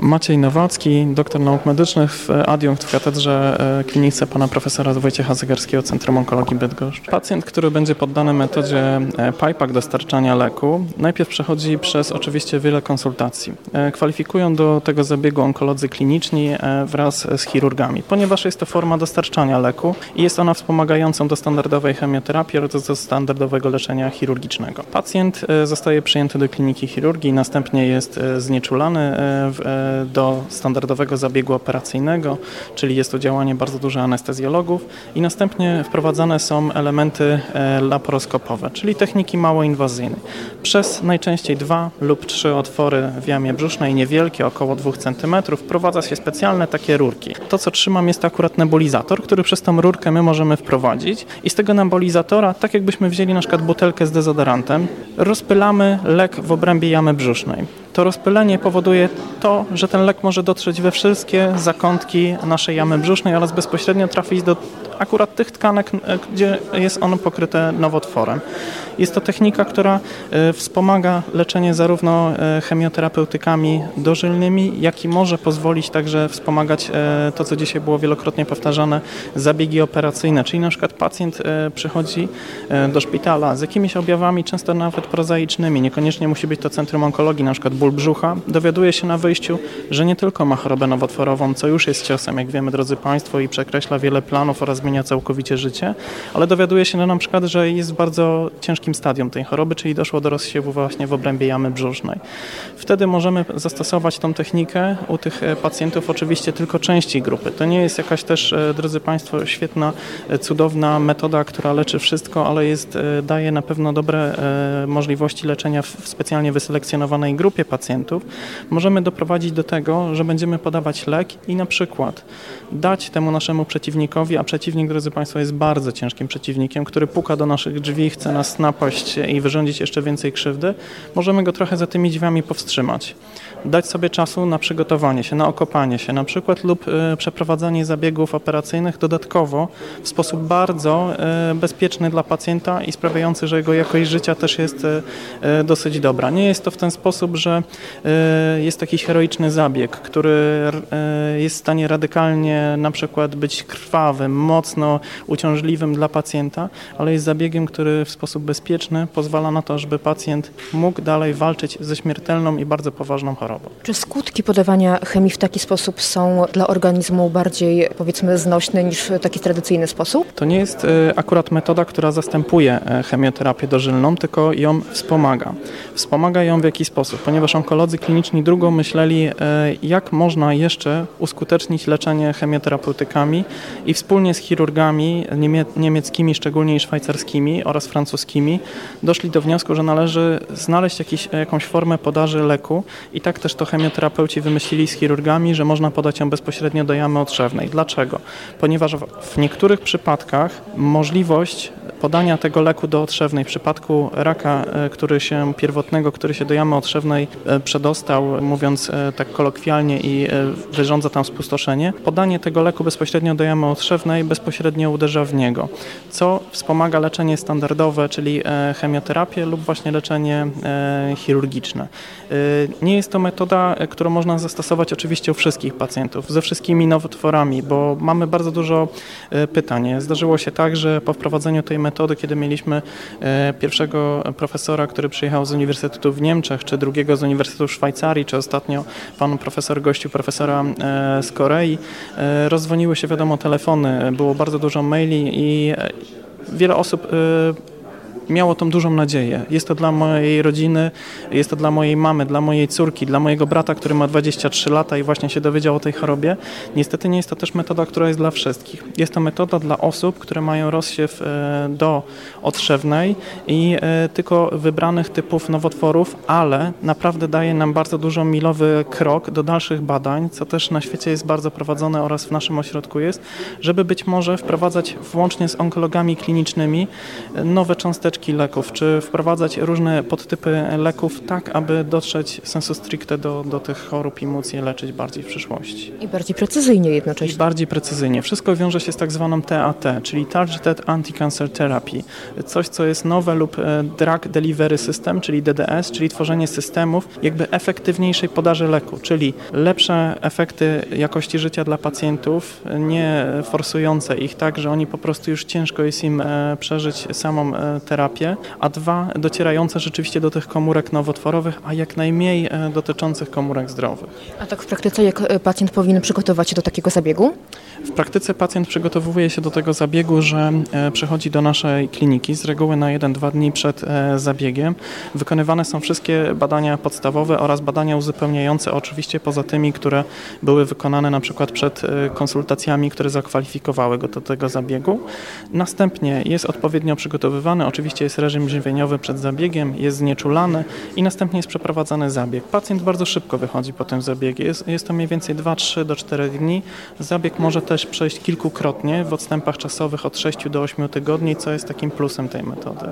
Maciej Nowacki, doktor nauk medycznych, adiunkt w katedrze e, klinice pana profesora Wojciecha Zegarskiego Centrum Onkologii Bydgoszcz. Pacjent, który będzie poddany metodzie e, PIPAC dostarczania leku, najpierw przechodzi przez oczywiście wiele konsultacji. E, kwalifikują do tego zabiegu onkolodzy kliniczni wraz z chirurgami, ponieważ jest to forma dostarczania leku i jest ona wspomagającą do standardowej chemioterapii oraz do standardowego leczenia chirurgicznego. Pacjent zostaje przyjęty do kliniki chirurgii, następnie jest znieczulany w do standardowego zabiegu operacyjnego, czyli jest to działanie bardzo dużo anestezjologów i następnie wprowadzane są elementy e, laparoskopowe, czyli techniki mało inwazyjne. Przez najczęściej dwa lub trzy otwory w jamie brzusznej, niewielkie, około 2 cm, wprowadza się specjalne takie rurki. To, co trzymam, jest akurat nebulizator, który przez tą rurkę my możemy wprowadzić i z tego nebulizatora, tak jakbyśmy wzięli na przykład butelkę z dezodorantem, rozpylamy lek w obrębie jamy brzusznej to rozpylenie powoduje to, że ten lek może dotrzeć we wszystkie zakątki naszej jamy brzusznej oraz bezpośrednio trafić do akurat tych tkanek, e, gdzie jest ono pokryte nowotworem. Jest to technika, która e, wspomaga leczenie zarówno e, chemioterapeutykami dożylnymi, jak i może pozwolić także wspomagać to, co dzisiaj było wielokrotnie powtarzane, zabiegi operacyjne. Czyli na przykład pacjent przychodzi do szpitala z jakimiś objawami, często nawet prozaicznymi, niekoniecznie musi być to centrum onkologii, na przykład ból brzucha, dowiaduje się na wyjściu, że nie tylko ma chorobę nowotworową, co już jest ciosem, jak wiemy, drodzy Państwo, i przekreśla wiele planów oraz zmienia całkowicie życie, ale dowiaduje się na przykład, że jest w bardzo ciężkim stadium tej choroby, czyli doszło do rozsiewu właśnie w obrębie jamy brzusznej. Wtedy możemy zastosować tą technikę u tych e, pacjentów oczywiście tylko części grupy. To nie jest jakaś też, e, drodzy Państwo, świetna, e, cudowna metoda, która leczy wszystko, ale jest, daje na pewno dobre możliwości leczenia w specjalnie wyselekcjonowanej grupie pacjentów. Możemy doprowadzić do tego, że będziemy podawać lek i na przykład dać temu naszemu przeciwnikowi, a przeciwnik, drodzy Państwo, jest bardzo ciężkim przeciwnikiem, który puka do naszych drzwi, chce nas napaść i wyrządzić jeszcze więcej krzywdy, możemy go trochę za tymi drzwiami powstrzymać. Dać sobie czasu na przygotowanie się, na okopanie się na przykład lub y, przeprowadzanie zabiegów operacyjnych dodatkowo w sposób bardzo y, bezpieczny dla pacjenta i sprawiający, że jego jakość życia też jest y, dosyć dobra. Nie jest to w ten sposób, że jest jakiś heroiczny zabieg, który jest w stanie radykalnie na przykład być krwawym, mocno uciążliwym dla pacjenta, ale jest zabiegiem, który w sposób bezpieczny pozwala na to, żeby pacjent mógł dalej walczyć ze śmiertelną i bardzo poważną chorobą. Czy skutki podawania chemii w taki sposób są dla organizmu bardziej powiedzmy znośne niż taki tradycyjny sposób? To nie jest e, akurat metoda, która zastępuje e, chemioterapię dożylną, tylko ją wspomaga. Wspomaga ją w jaki sposób? Ponieważ onkolodzy kliniczni drugą myśleli, e, jak można jeszcze uskutecznić leczenie chemioterapeutykami i wspólnie z chirurgami niemie niemieckimi, szczególnie i szwajcarskimi oraz francuskimi, doszli do wniosku, że należy znaleźć jakiś, jakąś formę podaży leku i tak też to chemioterapeuci wymyślili z chirurgami, że można podać ją bezpośrednio do jamy otrzewnej. Dlaczego? Ponieważ w niektórych przypadkach możliwość podania tego leku do otrzewnej w przypadku raka, e, który się pierwotnego, który się do jamy otrzewnej e, przedostał, mówiąc e, tak kolokwialnie i wyrządza tam spustoszenie, podanie tego leku bezpośrednio do jamy otrzewnej bezpośrednio uderza w niego, co wspomaga leczenie standardowe, czyli chemioterapię lub właśnie leczenie chirurgiczne. Nie jest to metoda, którą można zastosować oczywiście u wszystkich pacjentów, ze wszystkimi nowotworami, bo mamy bardzo dużo pytań. Zdarzyło się tak, że po wprowadzeniu tej metody metody, kiedy mieliśmy e, pierwszego profesora, który przyjechał z Uniwersytetu w Niemczech, czy drugiego z Uniwersytetu w Szwajcarii, czy ostatnio pan profesor gościu profesora e, z Korei, e, rozdzwoniły się wiadomo telefony, było bardzo dużo maili i wiele osób miało tą dużą nadzieję. Jest to dla mojej rodziny, jest to dla mojej mamy, dla mojej córki, dla mojego brata, który ma 23 lata i właśnie się dowiedział o tej chorobie. Niestety nie jest to też metoda, która jest dla wszystkich. Jest to metoda dla osób, które mają rozsiew e, do otrzewnej i e, tylko wybranych typów nowotworów, ale naprawdę daje nam bardzo dużo milowy krok do dalszych badań, co też na świecie jest bardzo prowadzone oraz w naszym ośrodku jest, żeby być może wprowadzać włącznie z onkologami klinicznymi nowe cząsteczki leków, czy wprowadzać różne podtypy leków tak, aby dotrzeć sensu stricte do, do tych chorób i móc je leczyć bardziej w przyszłości. I bardziej precyzyjnie I jednocześnie. bardziej precyzyjnie. Wszystko wiąże się z tak zwaną TAT, czyli Targeted Anti-Cancer Therapy. Coś, co jest nowe lub e, Drug Delivery System, czyli DDS, czyli tworzenie systemów jakby efektywniejszej podaży leku, czyli lepsze efekty jakości życia dla pacjentów, nie forsujące ich tak, że oni po prostu już ciężko jest im e, przeżyć samą e, a dwa, docierające rzeczywiście do tych komórek nowotworowych, a jak najmniej e, dotyczących komórek zdrowych. A tak w praktyce, jak e, pacjent powinien przygotować się do takiego zabiegu? W praktyce pacjent przygotowuje się do tego zabiegu, że e, przychodzi do naszej kliniki z reguły na 1-2 dni przed zabiegiem. Wykonywane są wszystkie badania podstawowe oraz badania uzupełniające, oczywiście poza tymi, które były wykonane na przykład przed konsultacjami, które zakwalifikowały go do tego zabiegu. Następnie jest odpowiednio przygotowywany, oczywiście jest reżim żywieniowy przed zabiegiem, jest znieczulany i następnie jest przeprowadzany zabieg. Pacjent bardzo szybko wychodzi po tym zabiegu. Jest, jest to mniej więcej 2-3 do 4 dni. Zabieg może też przejść kilkukrotnie w odstępach czasowych od 6 do 8 tygodni, co jest takim plusem tej metody.